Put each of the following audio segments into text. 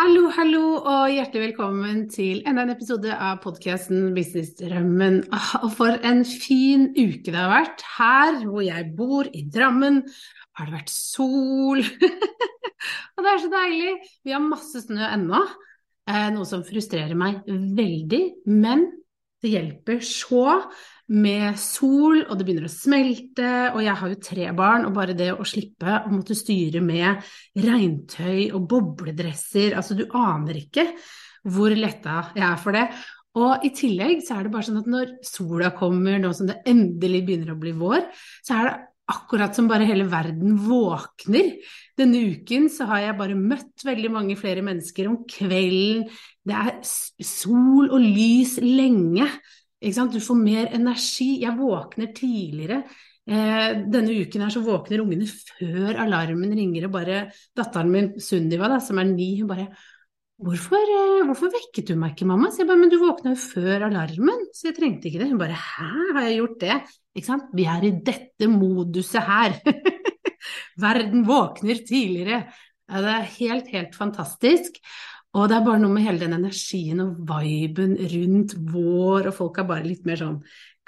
Hallo, hallo, og hjertelig velkommen til enda en episode av podkasten Businessdrømmen. Ah, og for en fin uke det har vært. Her hvor jeg bor, i Drammen, har det vært sol. og det er så deilig. Vi har masse snø ennå. Eh, noe som frustrerer meg veldig, men det hjelper så med sol, og det begynner å smelte, og jeg har jo tre barn, og bare det å slippe å måtte styre med regntøy og bobledresser, altså du aner ikke hvor letta jeg er for det. Og i tillegg så er det bare sånn at når sola kommer, nå som det endelig begynner å bli vår, så er det akkurat som bare hele verden våkner. Denne uken så har jeg bare møtt veldig mange flere mennesker om kvelden. Det er sol og lys lenge. Du får mer energi. Jeg våkner tidligere. Eh, denne uken her så våkner ungene før alarmen ringer, og bare datteren min Sunniva, da, som er ni, hun bare Hvorfor, eh, hvorfor, vekket du meg ikke, mamma? Så jeg bare, men du våkna jo før alarmen, så jeg trengte ikke det. Hun bare, hæ, har jeg gjort det? Ikke sant? Vi er i dette moduset her. Verden våkner tidligere. Ja, det er helt, helt fantastisk. Og det er bare noe med hele den energien og viben rundt vår, og folk er bare litt mer sånn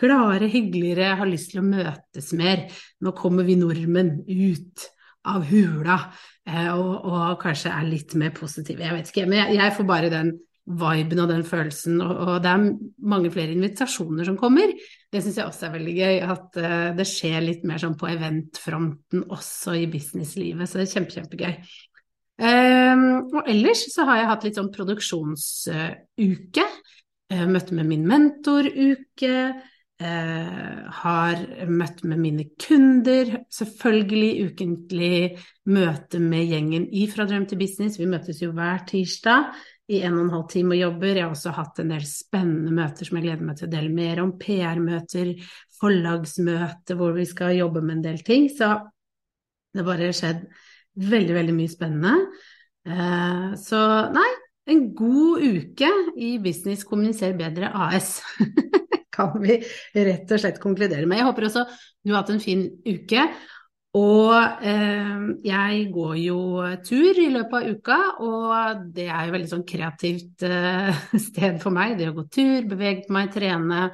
gladere, hyggeligere, har lyst til å møtes mer. Nå kommer vi nordmenn ut av hula eh, og, og, kanskje er litt mer positive. Jeg vet ikke, men jeg, jeg får bare den viben og den følelsen, og, og, det er mange flere invitasjoner som kommer. Det syns jeg også er veldig gøy, at uh, det skjer litt mer sånn på eventfronten også i businesslivet, så det er kjempe, kjempegøy. Um, og ellers så har jeg hatt litt sånn produksjonsuke. Uh, møtte med min mentoruke. Uh, har møtt med mine kunder, selvfølgelig ukentlig møte med gjengen i Fra drøm til business. Vi møtes jo hver tirsdag i en og en halv time og jobber. Jeg har også hatt en del spennende møter som jeg gleder meg til å dele mer om. PR-møter, forlagsmøter hvor vi skal jobbe med en del ting. Så det har bare skjedd veldig, veldig mye spennende. Eh, så nei, en god uke i Business kommuniser bedre AS. kan vi rett og slett konkludere med. Jeg håper også du har hatt en fin uke. Og eh, jeg går jo tur i løpet av uka, og det er jo veldig sånn kreativt eh, sted for meg. Det å gå tur, bevege meg, trene,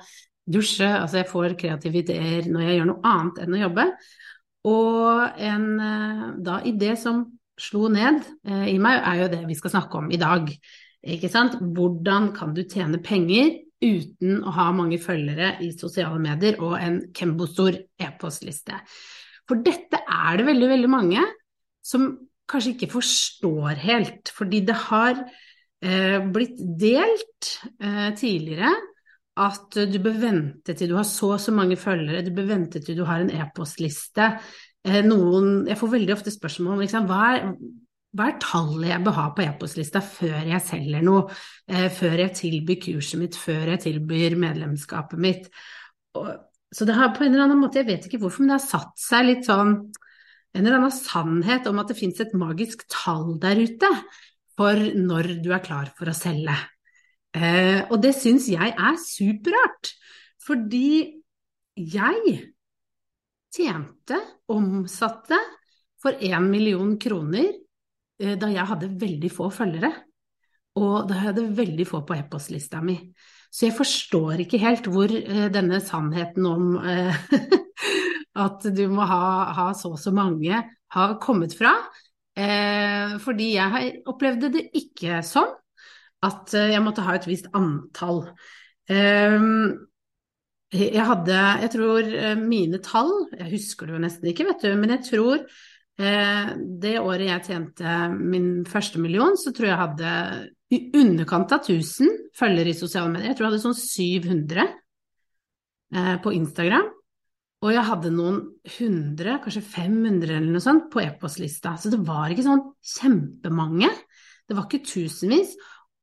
dusje. Altså jeg får kreative ideer når jeg gjør noe annet enn å jobbe. Og en eh, da idé som slo ned eh, i meg, er jo det vi skal snakke om i dag. Ikke sant? Hvordan kan du tjene penger uten å ha mange følgere i sosiale medier og en kembostor e-postliste. For dette er det veldig, veldig mange som kanskje ikke forstår helt, fordi det har eh, blitt delt eh, tidligere at du bør vente til du har så og så mange følgere, du bør vente til du har en e-postliste. Eh, noen, jeg får veldig ofte spørsmål om liksom, hva er hva er tallet jeg bør ha på e-postlista før jeg selger noe, eh, før jeg tilbyr kurset mitt, før jeg tilbyr medlemskapet mitt. Og, så det har på en eller annen måte, jeg vet ikke hvorfor, men det har satt seg litt sånn en eller annen sannhet om at det fins et magisk tall der ute for når du er klar for å selge. Eh, og det syns jeg er superrart, fordi jeg tjente, omsatte for én million kroner Eh, da jeg hadde veldig få følgere. Og da jeg hadde veldig få på e-postlista mi. Så jeg forstår ikke helt hvor eh, denne sannheten om at du må ha, ha, så og så mange, har kommet fra. fordi jeg opplevde det ikke sånn at jeg måtte ha et visst antall. Um, jeg hadde, jeg tror eh, mine tall, jeg husker det jo nesten ikke, vet du, men jeg tror eh, det året jeg tjente min første million, så tror jeg jeg hadde i underkant av 1000 følgere i sosiale medier. Jeg tror jeg hadde sånn 700 eh, på Instagram. Og jeg hadde noen hundre, kanskje 500 eller noe sånt, på e-postlista. Så det var ikke sånn kjempemange. Det var ikke tusenvis.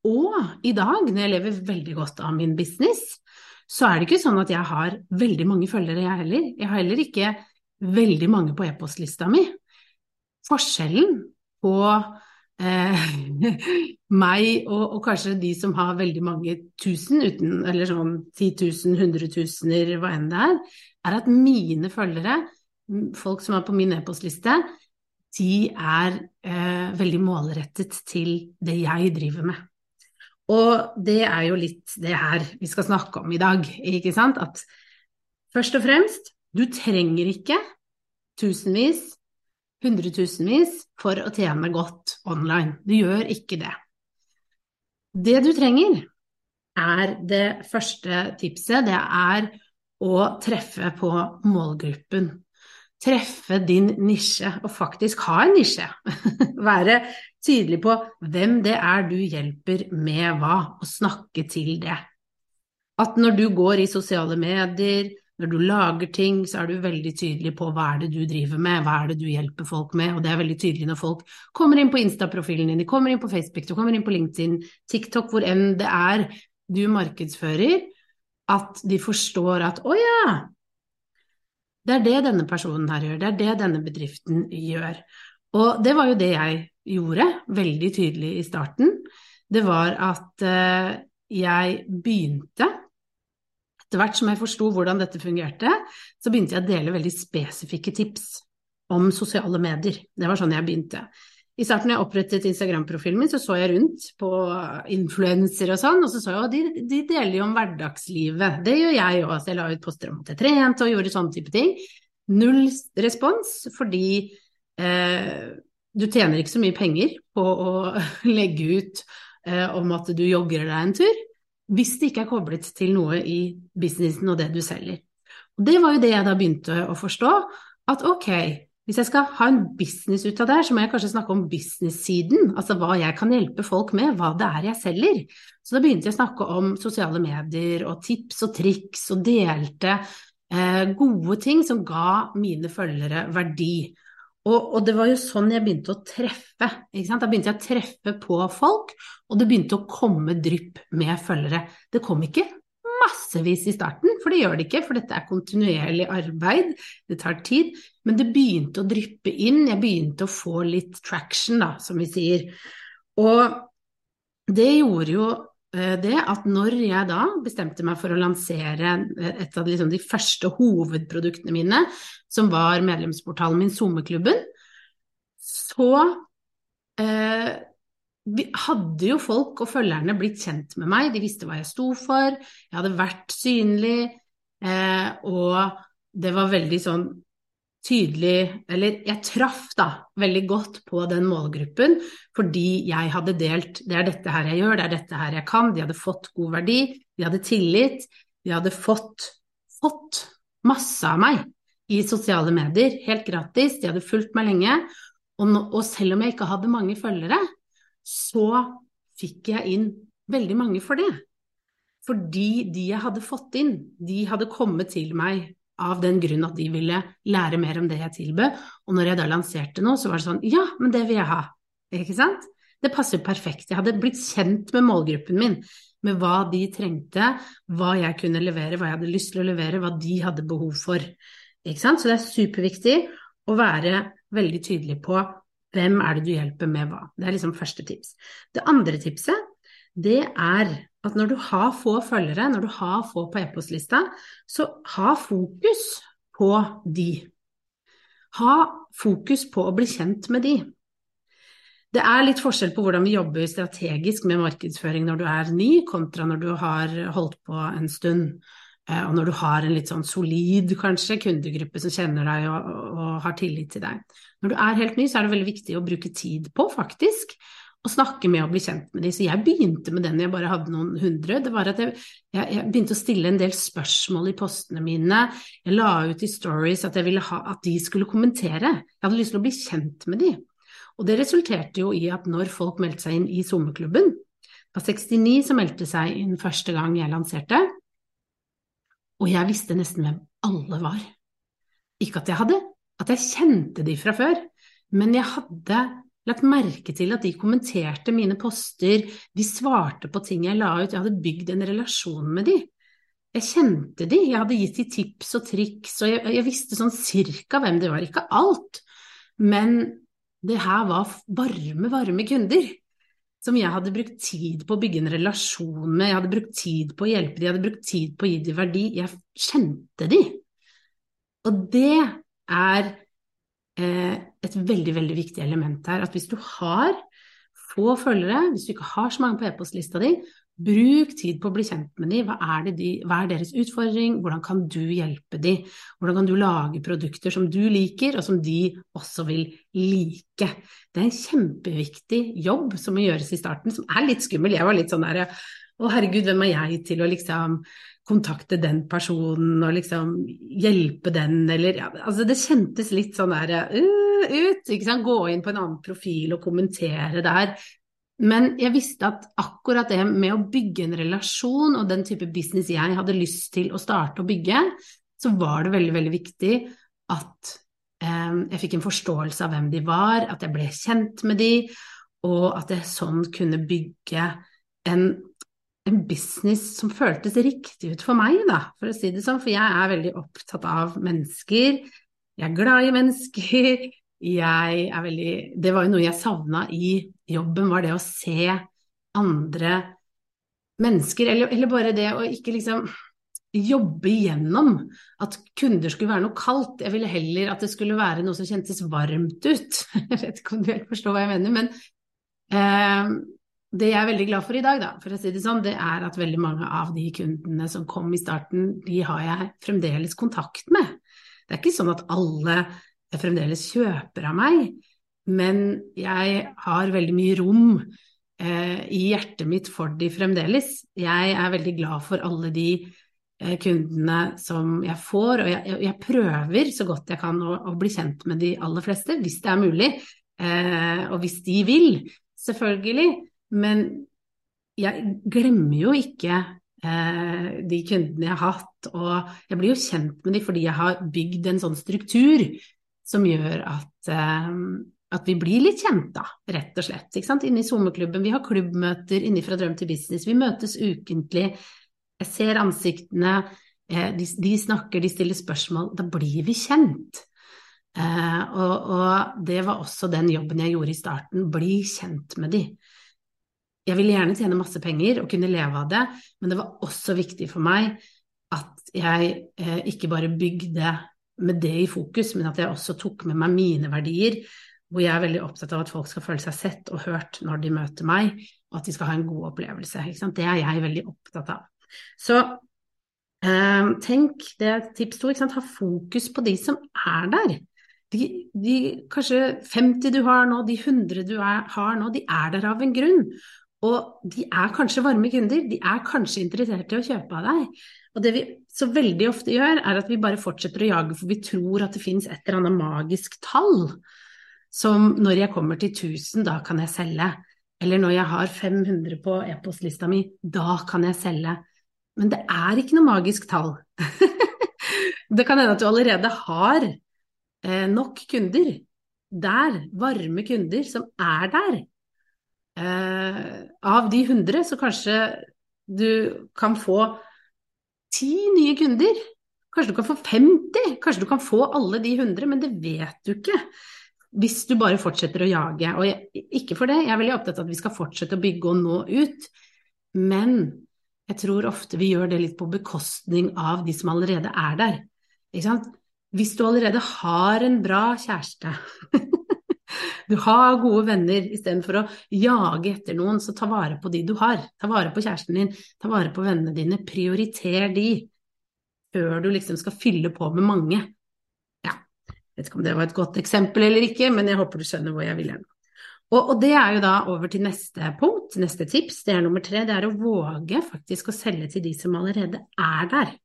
Og i dag, når jeg lever veldig godt av min business, så er det ikke sånn at jeg har veldig mange følgere, jeg heller. Jeg har heller ikke veldig mange på e-postlista mi. Forskjellen på eh, meg og, og, kanskje de som har veldig mange tusen, uten, eller sånn 10 000, hundretusener, hva enn det er, er at mine følgere, folk som er på min e-postliste, de er eh, veldig målrettet til det jeg driver med. Og det er jo litt det her vi skal snakke om i dag, ikke sant? At først og fremst, du trenger ikke tusenvis, hundretusenvis for å tjene godt online. Du gjør ikke det. Det du trenger, er det første tipset, det er å treffe på målgruppen treffe din nisje, og faktisk ha en nisje. Være tydelig på hvem det er du hjelper med hva, og snakke til det. At når du går i sosiale medier, når du lager ting, så er du veldig tydelig på hva er det du driver med, hva er det du hjelper folk med, og det er veldig tydelig når folk kommer inn på Insta-profilen din, de kommer inn på Facebook, de kommer inn på LinkedIn, TikTok, hvor enn det er du markedsfører, at de forstår at å ja, det er det denne personen her gjør, det er det denne bedriften gjør. Og det var jo det jeg gjorde, veldig tydelig i starten. Det var at uh, jeg begynte Etter hvert som jeg forsto hvordan dette fungerte, så begynte jeg å dele veldig spesifikke tips om sosiale medier. Det var sånn jeg begynte. I starten da jeg opprettet Instagram-profilen min, så så jeg rundt på influensere og sånn, og så så jeg at de, de deler jo om hverdagslivet. Det gjør jeg òg, så jeg la ut poster om at jeg trente og gjorde sånne type ting. Null respons, fordi eh, du tjener ikke så mye penger på å legge ut eh, om at du jogger deg en tur, hvis det ikke er koblet til noe i businessen og det du selger. Og det var jo det jeg da begynte å forstå, at ok, hvis jeg skal ha en business ut av det, så må jeg kanskje snakke om business-siden, altså hva jeg kan hjelpe folk med, hva det er jeg selger. Så da begynte jeg å snakke om sosiale medier og tips og triks, og delte eh, gode ting som ga mine følgere verdi. Og, og, det var jo sånn jeg begynte å treffe. Da begynte jeg å treffe på folk, og det begynte å komme drypp med følgere. Det kom ikke massevis i starten, for det gjør det ikke, for dette er kontinuerlig arbeid, det tar tid. Men det begynte å dryppe inn, jeg begynte å få litt traction, da, som vi sier. Og det gjorde jo det at når jeg da bestemte meg for å lansere eh, et av liksom de første hovedproduktene mine, som var medlemsportalen min SoMe-klubben, så eh, hadde jo folk og følgerne blitt kjent med meg, de visste hva jeg sto for, jeg hadde vært synlig, eh, og det var veldig sånn tydelig Eller jeg traff da veldig godt på den målgruppen fordi jeg hadde delt Det er dette her jeg gjør, det er dette her jeg kan. De hadde fått god verdi, de hadde tillit, de hadde fått, fått masse av meg i sosiale medier, helt gratis, de hadde fulgt meg lenge. Og, nå, og selv om jeg ikke hadde mange følgere, så fikk jeg inn veldig mange for det. Fordi de jeg hadde fått inn, de hadde kommet til meg av den grunn at de ville lære mer om det jeg tilbød. Og når jeg da lanserte noe, så var det sånn Ja, men det vil jeg ha. Ikke sant? Det passer perfekt. Jeg hadde blitt kjent med målgruppen min, med hva de trengte, hva jeg kunne levere, hva jeg hadde lyst til å levere, hva de hadde behov for. Ikke sant? Så det er superviktig å være veldig tydelig på hvem er det du hjelper med hva? Det er liksom første tips. Det andre tipset, det er at når du har få følgere, når du har få på e-postlista, så ha fokus på de. Ha fokus på å bli kjent med de. Det er litt forskjell på hvordan vi jobber strategisk med markedsføring når du er ny, kontra når du har holdt på en stund. Eh, og når du har en litt sånn solid, kanskje, kundegruppe som kjenner deg og, og, har tillit til deg. Når du er helt ny, så er det veldig viktig å bruke tid på, faktisk, å snakke med og bli kjent med dem. Så jeg begynte med den jeg bare hadde noen hundre. Det var at jeg, jeg, jeg, begynte å stille en del spørsmål i postene mine. Jeg la ut i stories at jeg ville ha, at de skulle kommentere. Jeg hadde lyst til å bli kjent med dem. Og det resulterte jo i at når folk meldte seg inn i SoMe-klubben, det var 69 som meldte seg inn første gang jeg lanserte, og jeg visste nesten hvem alle var. Ikke at jeg hadde, at jeg kjente de fra før, men jeg hadde lagt merke til at de kommenterte mine poster, de svarte på ting jeg la ut, jeg hadde bygd en relasjon med de. Jeg kjente de, jeg hadde gitt de tips og triks, og jeg, jeg visste sånn cirka hvem de var, ikke alt, men det her var varme, varme kunder som jeg hadde brukt tid på å bygge en relasjon med, jeg hadde brukt tid på å hjelpe dem, jeg hadde brukt tid på å gi dem verdi. Jeg kjente de. Og det er et veldig, veldig viktig element her. At hvis du har få følgere, hvis du ikke har så mange på e-postlista di, Bruk tid på å bli kjent med dem. Hva er, de, hva er, deres utfordring? Hvordan kan du hjelpe dem? Hvordan kan du lage produkter som du liker, og som de også vil like? Det er en kjempeviktig jobb som må gjøres i starten, som er litt skummel. Jeg var litt sånn der Å, herregud, hvem er jeg til å liksom kontakte den personen og liksom hjelpe den, eller ja, Altså, det kjentes litt sånn der uh, ut, ikke sant. Gå inn på en annen profil og kommentere der. Men jeg visste at akkurat det med å bygge en relasjon og den type business jeg hadde lyst til å starte og bygge, så var det veldig, veldig viktig at eh, jeg fikk en forståelse av hvem de var, at jeg ble kjent med de, og at jeg sånn kunne bygge en, en business som føltes riktig ut for meg, da, for å si det sånn. For jeg er veldig opptatt av mennesker. Jeg er glad i mennesker. Jeg er veldig Det var jo noe jeg savna i jobben var det å se andre mennesker, eller, eller bare det å ikke liksom jobbe igjennom at kunder skulle være noe kaldt. Jeg ville heller at det skulle være noe som kjentes varmt ut. Jeg vet ikke om du helt forstår hva jeg mener, men eh, det jeg er veldig glad for i dag, da, for å si det sånn, det er at veldig mange av de kundene som kom i starten, de har jeg fremdeles kontakt med. Det er ikke sånn at alle fremdeles kjøper av meg, men jeg har veldig mye rom eh, i hjertet mitt for de fremdeles. Jeg er veldig glad for alle de eh, kundene som jeg får, og jeg, jeg, prøver så godt jeg kan å, å, bli kjent med de aller fleste, hvis det er mulig, eh, og hvis de vil, selvfølgelig. Men jeg glemmer jo ikke eh, de kundene jeg har hatt, og jeg blir jo kjent med dem fordi jeg har bygd en sånn struktur som gjør at eh, at vi blir litt kjent, da, rett og slett. Ikke sant? Inne i SoMe-klubben, vi har klubbmøter inne fra Drøm til business, vi møtes ukentlig. Jeg ser ansiktene, eh, de, de snakker, de stiller spørsmål. Da blir vi kjent. Eh, og, og, det var også den jobben jeg gjorde i starten, bli kjent med de. Jeg ville gjerne tjene masse penger og kunne leve av det, men det var også viktig for meg at jeg eh, ikke bare bygde med det i fokus, men at jeg også tok med meg mine verdier hvor jeg er veldig opptatt av at folk skal føle seg sett og hørt når de møter meg, og at de skal ha en god opplevelse. Det er jeg veldig opptatt av. Så eh, tenk, det er tips to, ha fokus på de som er der. De, de, kanskje 50 du har nå, de 100 du er, har nå, de er der av en grunn. Og de er kanskje varme kunder, de er kanskje interessert i å kjøpe av deg. Og det vi så veldig ofte gjør, er at vi bare fortsetter å jage, for vi tror at det finnes et eller annet magisk tall som når jeg kommer til 1000, da kan jeg selge. Eller når jeg har 500 på e-postlista mi, da kan jeg selge. Men det er ikke noe magisk tall. det kan hende at du allerede har eh, nok kunder der, varme kunder som er der. Eh, av de 100 så kanskje du kan få ti nye kunder. Kanskje du kan få 50, kanskje du kan få alle de 100, men det vet du ikke hvis du bare fortsetter å jage. Og jeg, ikke for det, jeg er veldig opptatt av at vi skal fortsette å bygge og nå ut, men jeg tror ofte vi gjør det litt på bekostning av de som allerede er der. Hvis du allerede har en bra kjæreste, du har gode venner, istedenfor å jage etter noen, så ta vare på de du har. Ta vare på kjæresten din, ta vare på vennene dine, prioriter de før du liksom skal fylle på med mange. Ja, Jeg vet ikke om det var et godt eksempel eller ikke, men jeg håper du skjønner hvor jeg vil hen. Og, og, det er jo da over til neste punkt, neste tips, det er nummer tre. Det er å våge faktisk å selge til de som allerede er der.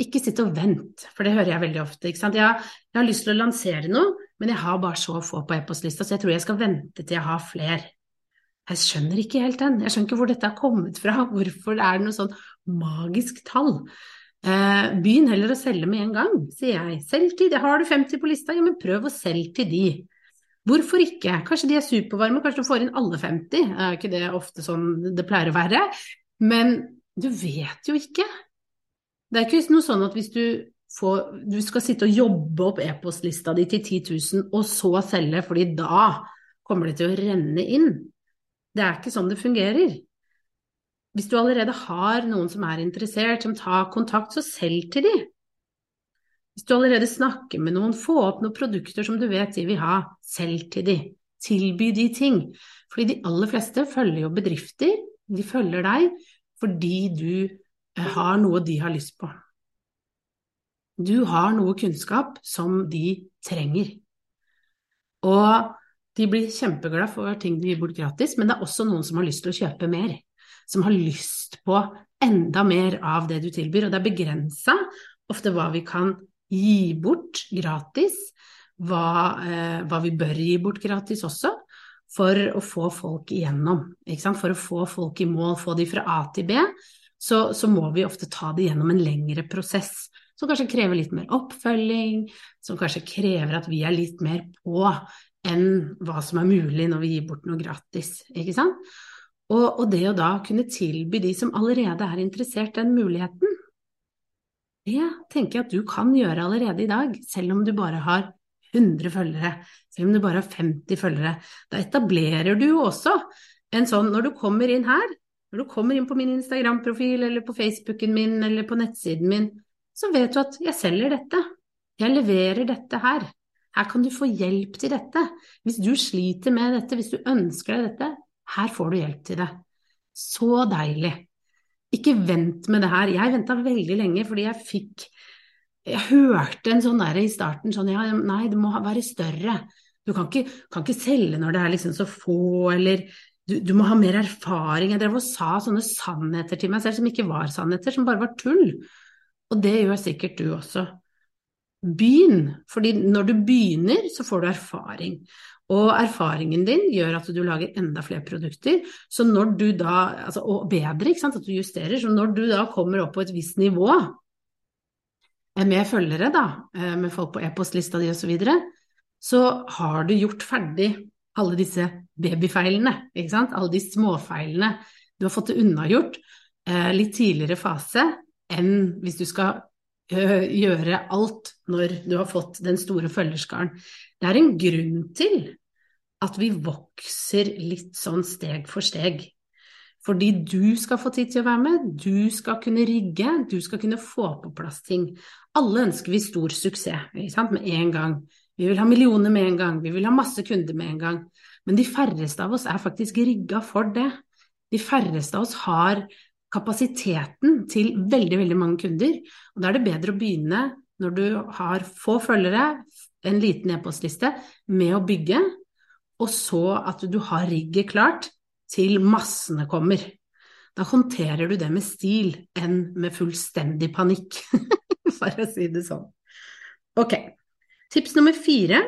Ikke sitt og vent, for det hører jeg veldig ofte. Ikke? Jeg, jeg har lyst til å lansere noe, men jeg har bare så få på e-postlista, så jeg tror jeg skal vente til jeg har flere. Jeg skjønner ikke helt den. Jeg skjønner ikke hvor dette har kommet fra. Hvorfor er det noe sånn magisk tall? Eh, begynn heller å selge med en gang, sier jeg. Selg til de. Har du 50 på lista, ja, men prøv å selge til de. Hvorfor ikke? Kanskje de er supervarme, kanskje du får inn alle 50. Er ikke det ofte sånn det pleier å være? Men du vet jo ikke. Det er ikke noe sånn at hvis du, får, du skal sitte og jobbe opp e-postlista di til 10 000, og så selge, fordi da kommer det til å renne inn. Det er ikke sånn det fungerer. Hvis du allerede har noen som er interessert, som tar kontakt, så selg til de. Hvis du allerede snakker med noen, få opp noen produkter som du vet de vil ha, selg til de. Tilby de ting. Fordi de aller fleste følger jo bedrifter, de følger deg fordi du har noe de har lyst på. Du har noe kunnskap som de trenger. Og de blir kjempeglade for ting de gir bort gratis, men det er også noen som har lyst til å kjøpe mer. Som har lyst på enda mer av det du tilbyr, og det er begrensa ofte hva vi kan gi bort gratis, hva, eh, hva, vi bør gi bort gratis også, for å få folk igjennom. For å få folk i mål, få de fra A til B, så, så må vi ofte ta det gjennom en lengre prosess. Som kanskje krever litt mer oppfølging, som kanskje krever at vi er litt mer på enn hva som er mulig når vi gir bort noe gratis. Ikke sant? Og, og det å da kunne tilby de som allerede er interessert, den muligheten, det tenker jeg at du kan gjøre allerede i dag, selv om du bare har 100 følgere, selv om du bare har 50 følgere. Da etablerer du jo også en sånn Når du kommer inn her, når du kommer inn på min Instagram-profil eller på Facebooken min eller på nettsiden min, så vet du at jeg selger dette. Jeg leverer dette her. Her kan du få hjelp til dette. Hvis du sliter med dette, hvis du ønsker deg dette, her får du hjelp til det. Så deilig. Ikke vent med det her. Jeg venta veldig lenge fordi jeg fikk Jeg hørte en sånn der i starten sånn ja, nei, det må være større. Du kan ikke, kan ikke selge når det er liksom så få, eller du, du, må ha mer erfaring. Jeg drev og sa sånne sannheter til meg selv som ikke var sannheter, som bare var tull. Og det gjør sikkert du også. Begynn, fordi når du begynner, så får du erfaring. Og erfaringen din gjør at du lager enda flere produkter, så når du da, altså, og bedre, ikke sant, at du justerer. Så når du da kommer opp på et visst nivå eh, med følgere, da, eh, med folk på e-postlista di osv., så, så har du gjort ferdig alle disse babyfeilene, ikke sant, alle de småfeilene. Du har fått det unnagjort eh, litt tidligere fase enn hvis du skal gjøre alt når du har fått den store følgerskaren. Det er en grunn til at vi vokser litt sånn steg for steg. Fordi du skal få tid til å være med, du skal kunne rigge, du skal kunne få på plass ting. Alle ønsker vi stor suksess med en gang. Vi vil ha millioner med en gang, vi vil ha masse kunder med en gang. Men de færreste av oss er faktisk rigga for det. De færreste av oss har kapasiteten til veldig, veldig mange kunder. Og da er det bedre å begynne når du har få følgere, en liten e-postliste, med å bygge, og så at du har rigget klart til massene kommer. Da håndterer du det med stil enn med fullstendig panikk, for å si det sånn. Ok, tips nummer fire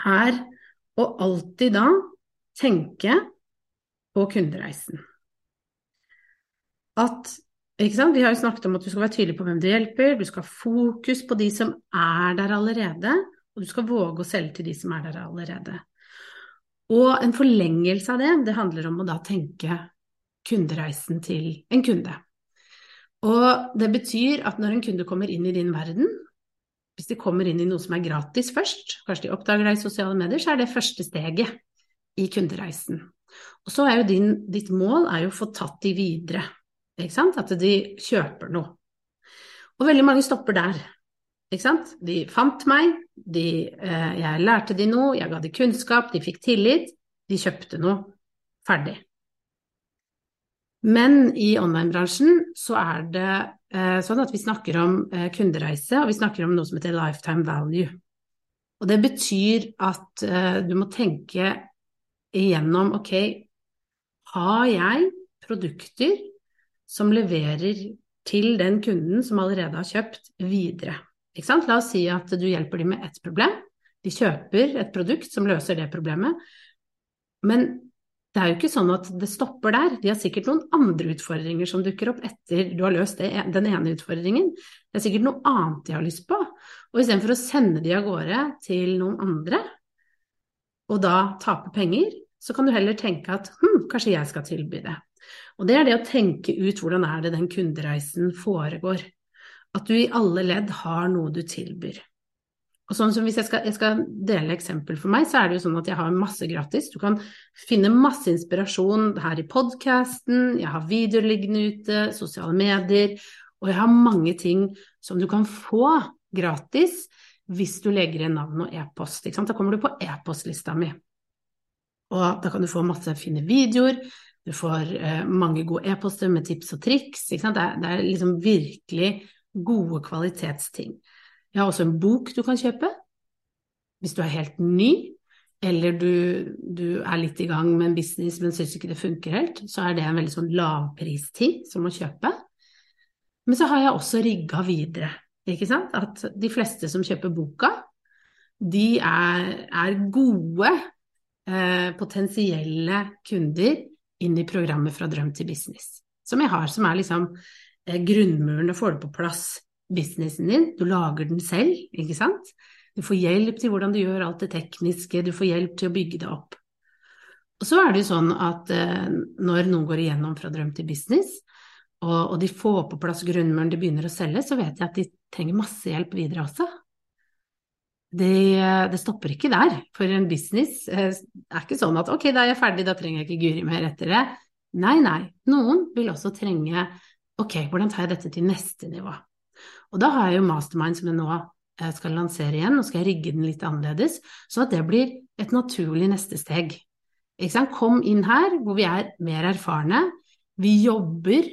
er å alltid da tenke på kundereisen. At? Vi har jo snakket om at du skal være tydelig på hvem du hjelper, du skal ha fokus på de som er der allerede, og du skal våge å selge til de som er der allerede. Og en forlengelse av det, det handler om å da tenke kundereisen til en kunde. Og det betyr at når en kunde kommer inn i din verden, hvis de kommer inn i noe som er gratis først, kanskje de oppdager deg i sosiale medier, så er det første steget i kundereisen. Og så er jo din, ditt mål er jo å få tatt de videre, ikke sant? At de kjøper noe. Og veldig mange stopper der. Ikke sant? De fant meg, de, eh, jeg lærte de noe, jeg ga de kunnskap, de fikk tillit, de kjøpte noe. Ferdig. Men i online-bransjen så er det eh, sånn at vi snakker om eh, kundereise, og vi snakker om noe som heter lifetime value. Og det betyr at uh, du må tenke igjennom ok, har jeg produkter som leverer til den kunden som allerede har kjøpt, videre? La oss si at du hjelper dem med ett problem. De kjøper et produkt som løser det problemet. Men det er jo ikke sånn at det stopper der. De har sikkert noen andre utfordringer som dukker opp etter du har løst det, den ene utfordringen. Det er sikkert noe annet de har lyst på. Og istedenfor å sende de av gårde til noen andre, og da tape penger, så kan du heller tenke at hm, kanskje jeg skal tilby det. Og det er det å tenke ut hvordan er det den kundereisen foregår. At du i alle ledd har noe du tilbyr. Og sånn som Hvis jeg skal, jeg skal, dele eksempel for meg, så er det jo sånn at jeg har masse gratis. Du kan finne masse inspirasjon her i podkasten, jeg har videoer liggende ute, sosiale medier, og jeg har mange ting som du kan få gratis hvis du legger inn navn og e-post. Da kommer du på e-postlista mi. Og da kan du få masse fine videoer, du får eh, mange gode e-poster med tips og triks. Det er, det er liksom virkelig gode kvalitetsting. Jeg har også en bok du kan kjøpe hvis du er helt ny, eller du, du er litt i gang med en business, men syns ikke det funker helt, så er det en veldig sånn lavpristing som å kjøpe. Men så har jeg også rigga videre, ikke sant, at de fleste som kjøper boka, de er, er gode eh, potensielle kunder inn i programmet Fra drøm til business, som jeg har, som er liksom eh, grunnmuren å få det på plass businessen din, du lager den selv, ikke sant? Du får hjelp til hvordan du gjør alt det tekniske, du får hjelp til å bygge det opp. Og så er det jo sånn at eh, når noen går igjennom fra drøm til business, og, de får på plass grunnmuren, de begynner å selge, så vet jeg at de trenger masse hjelp videre også. Det, det stopper ikke der, for en business eh, er ikke sånn at ok, da er jeg ferdig, da trenger jeg ikke Guri mer etter det. Nei, nei. Noen vil også trenge ok, hvordan tar jeg dette til neste nivå? Og da har jeg jo Mastermind som jeg nå eh, skal lansere igjen, nå skal jeg rigge den litt annerledes, sånn at det blir et naturlig neste steg. Kom inn her hvor vi er mer erfarne. Vi jobber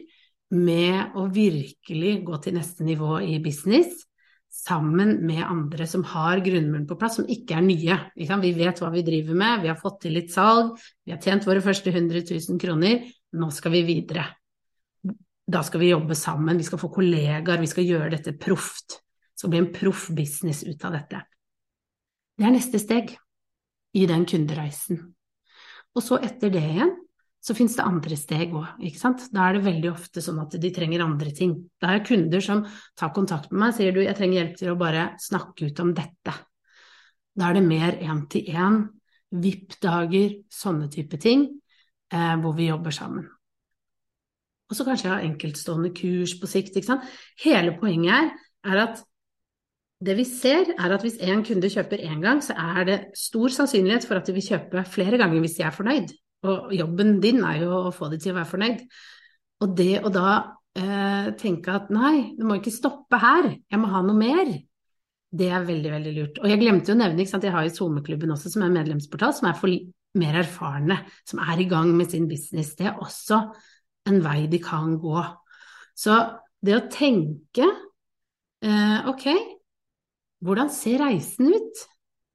med å virkelig gå til neste nivå i business sammen med andre som har grunnmuren på plass, som ikke er nye. Vi vet hva vi driver med, vi har fått til litt salg, vi har tjent våre første 100 000 kroner, nå skal vi videre da skal vi jobbe sammen, vi skal få kollegaer, vi skal gjøre dette proft. Det skal bli en proff business ut av dette. Det er neste steg i den kundereisen. Og så etter det igjen, så finnes det andre steg òg, ikke sant. Da er det veldig ofte sånn at de trenger andre ting. Da er det kunder som tar kontakt med meg og sier du, jeg trenger hjelp til å bare snakke ut om dette. Da er det mer én-til-én, VIP-dager, sånne type ting, eh, hvor vi jobber sammen og så kanskje jeg har enkeltstående kurs på sikt. Ikke sant? Hele poenget her er at det vi ser, er at hvis én kunde kjøper én gang, så er det stor sannsynlighet for at de vil kjøpe flere ganger hvis de er fornøyd. Og jobben din er jo å få de til å være fornøyd. Og det å da eh, tenke at nei, det må ikke stoppe her, jeg må ha noe mer, det er veldig, veldig lurt. Og jeg glemte jo å nevne, at jeg har jo SoMe-klubben også, som er medlemsportal, som er for mer erfarne, som er i gang med sin business. Det er også en vei de kan gå. Så det å tenke eh, ok, hvordan ser reisen ut?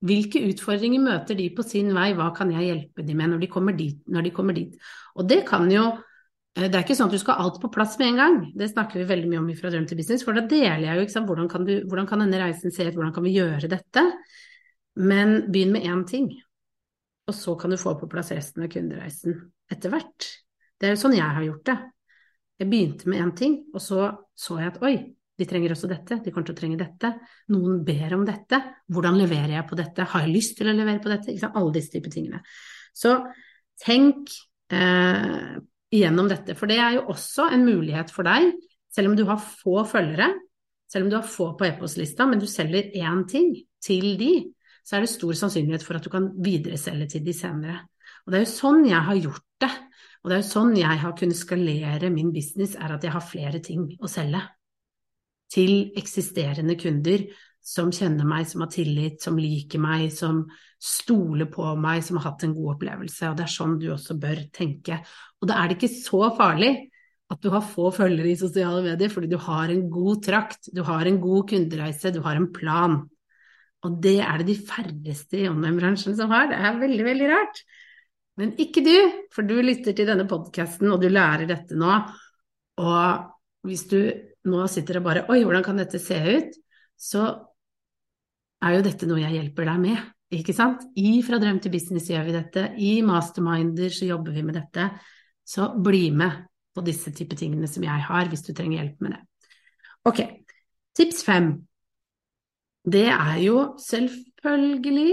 Hvilke utfordringer møter de på sin vei, hva kan jeg hjelpe dem med når de kommer dit? De kommer dit? Og det kan jo eh, det er ikke sånn at du skal ha alt på plass med en gang, det snakker vi veldig mye om fra Drøm til business, for da deler jeg jo ikke sant, hvordan kan, du, hvordan kan denne reisen se ut, hvordan kan vi gjøre dette? Men begynn med én ting, og så kan du få på plass resten av kundereisen etter hvert. Det er jo sånn jeg har gjort det. Jeg begynte med én ting, og så så jeg at oi, de trenger også dette, de kommer til å trenge dette. Noen ber om dette. Hvordan leverer jeg på dette? Har jeg lyst til å levere på dette? Alle disse typer tingene. Så tenk eh, gjennom dette, for det er jo også en mulighet for deg, selv om du har få følgere, selv om du har få på e-postlista, men du selger én ting til de, så er det stor sannsynlighet for at du kan videreselge til de senere. Og det er jo sånn jeg har gjort det. Og det er jo sånn jeg har kunnet skalere min business, er at jeg har flere ting å selge. Til eksisterende kunder som kjenner meg, som har tillit, som liker meg, som stoler på meg, som har hatt en god opplevelse. Og det er sånn du også bør tenke. Og da er det ikke så farlig at du har få følgere i sosiale medier, fordi du har en god trakt, du har en god kundereise, du har en plan. Og det er det de færreste i online-bransjen som har. Det er veldig, veldig rart. Men ikke du, for du lytter til denne podkasten, og du lærer dette nå. Og hvis du nå sitter og bare Oi, hvordan kan dette se ut? Så er jo dette noe jeg hjelper deg med, ikke sant? I Fra drøm til business gjør vi dette, i Masterminder så jobber vi med dette. Så bli med på disse type tingene som jeg har, hvis du trenger hjelp med det. Ok, tips fem. Det er jo selvfølgelig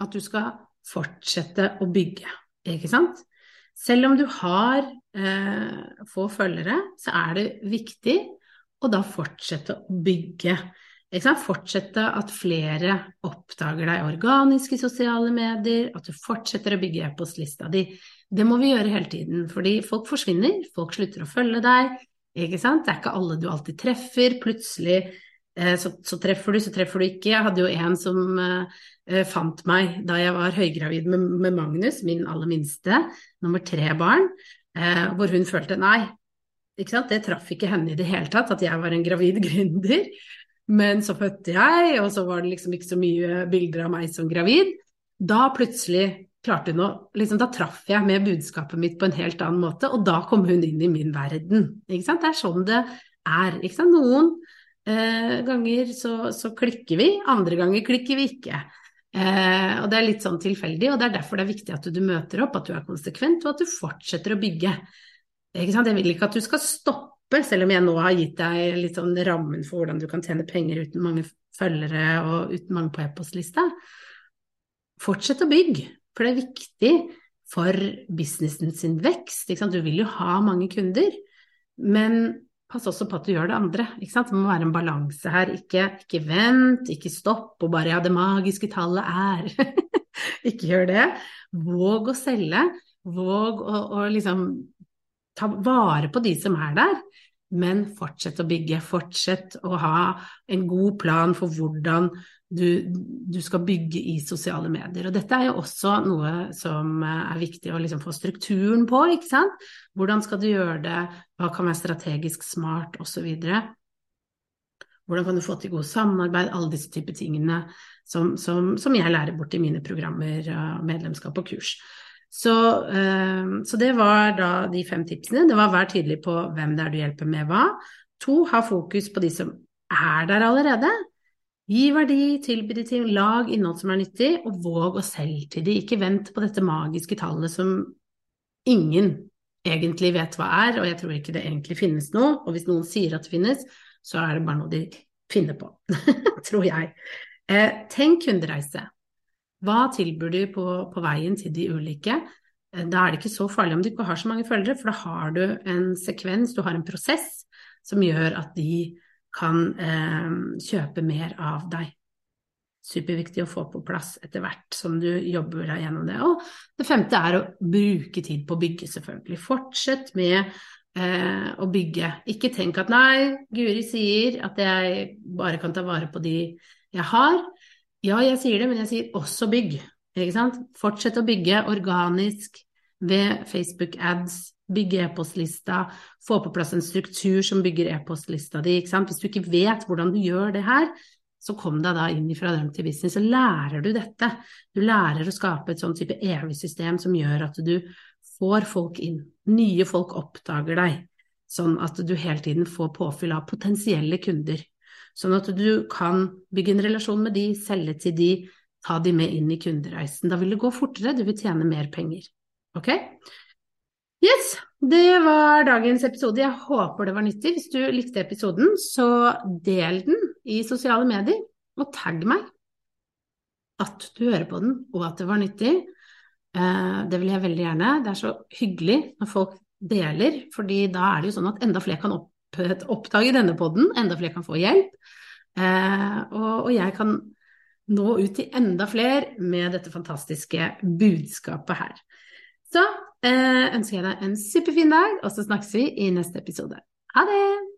at du skal fortsette å bygge, ikke sant? Selv om du har eh, få følgere, så er det viktig å da fortsette å bygge. Fortsette at flere oppdager deg i sosiale medier, at du fortsetter å bygge e-postlista di. Det må vi gjøre hele tiden, fordi folk forsvinner, folk slutter å følge deg. Ikke sant? Det er ikke alle du alltid treffer. Plutselig eh, så, så, treffer du, så treffer du ikke. Jeg hadde jo en som eh, eh fant meg da jeg var høygravid med, med Magnus, min aller minste, nummer tre barn, eh, hvor hun følte nei, det traff ikke henne i det hele tatt at jeg var en gravid gründer. Men så fødte jeg, og så var det liksom ikke så mye bilder av meg som gravid. Da plutselig klarte hun å liksom, Da traff jeg med budskapet mitt på en helt annen måte, og da kom hun inn i min verden. Ikke sant? Det er sånn det er. Ikke sant? Noen eh, ganger så, så, klikker vi, andre ganger klikker vi ikke. Eh, og det er litt sånn tilfeldig, og det er derfor det er viktig at du, møter opp, at du er konsekvent, og at du fortsetter å bygge. Jeg vil ikke at du skal stoppe selv om jeg nå har gitt deg litt sånn rammen for hvordan du kan tjene penger uten mange følgere og uten mange på e-postlista. Fortsett å bygge, for det er viktig for businessen sin vekst. Du vil jo ha mange kunder, men pass også på at du gjør det andre. Det må være en balanse her. Ikke, ikke vent, ikke stopp og bare ja, det magiske tallet er Ikke gjør det. Våg å selge. Våg å, å liksom ta vare på de som er der men fortsett å bygge. Fortsett å ha en god plan for hvordan du, du, skal bygge i sosiale medier. Og dette er jo også noe som er viktig å liksom få strukturen på, ikke sant. Hvordan skal du gjøre det, hva kan være strategisk smart, osv. Hvordan kan du få til god samarbeid, alle disse typer tingene som, som, som jeg lærer bort i mine programmer, medlemskap og kurs. Så, eh, så, det var da de fem tipsene. Det var vær tydelig på hvem det er du hjelper med hva. To, ha fokus på de som er der allerede. Gi verdi, tilby de ting, lag innhold som er nyttig, og våg å selge til de. Ikke vent på dette magiske tallet som ingen egentlig vet hva er, og jeg tror ikke det egentlig finnes noe. Og hvis noen sier at det finnes, så er det bare noe de finner på, tror jeg. Eh, tenk kundereise. Hva tilbyr du på, på, veien til de ulike? Eh, da er det ikke så farlig om du ikke har så mange følgere, for da har du en sekvens, du har en prosess som gjør at de kan eh, kjøpe mer av deg. Superviktig å få på plass etter hvert som du jobber deg gjennom det. Og det femte er å bruke tid på å bygge, selvfølgelig. Fortsett med eh, å bygge. Ikke tenk at nei, Guri sier at jeg bare kan ta vare på de jeg har. Ja, jeg sier det, men jeg sier også bygg. Ikke sant? Fortsett å bygge organisk ved Facebook ads, bygge e-postlista, få på plass en struktur som bygger e-postlista di. Ikke sant? Hvis du ikke vet hvordan du gjør det her, så kom deg da inn fra dem til business, så lærer du dette. Du lærer å skape et sånn type evig system som gjør at du får folk inn. Nye folk oppdager deg, sånn at du hele tiden får påfyll av potensielle kunder. Sånn at du kan bygge en relasjon med de, selge til de, ta de med inn i kundereisen. Da vil det gå fortere, du vil tjene mer penger. Ok? Yes, det var dagens episode. Jeg håper det var nyttig. Hvis du likte episoden, så del den i sosiale medier, og tagg meg at du hører på den, og at det var nyttig. Eh, det vil jeg veldig gjerne. Det er så hyggelig når folk deler, fordi da er det jo sånn at enda flere kan opp oppdage denne poden, enda flere kan få hjelp. Eh, og, og, jeg kan nå ut til enda flere med dette fantastiske budskapet her. Så eh, ønsker jeg deg en superfin dag, og så snakkes vi i neste episode. Ha det!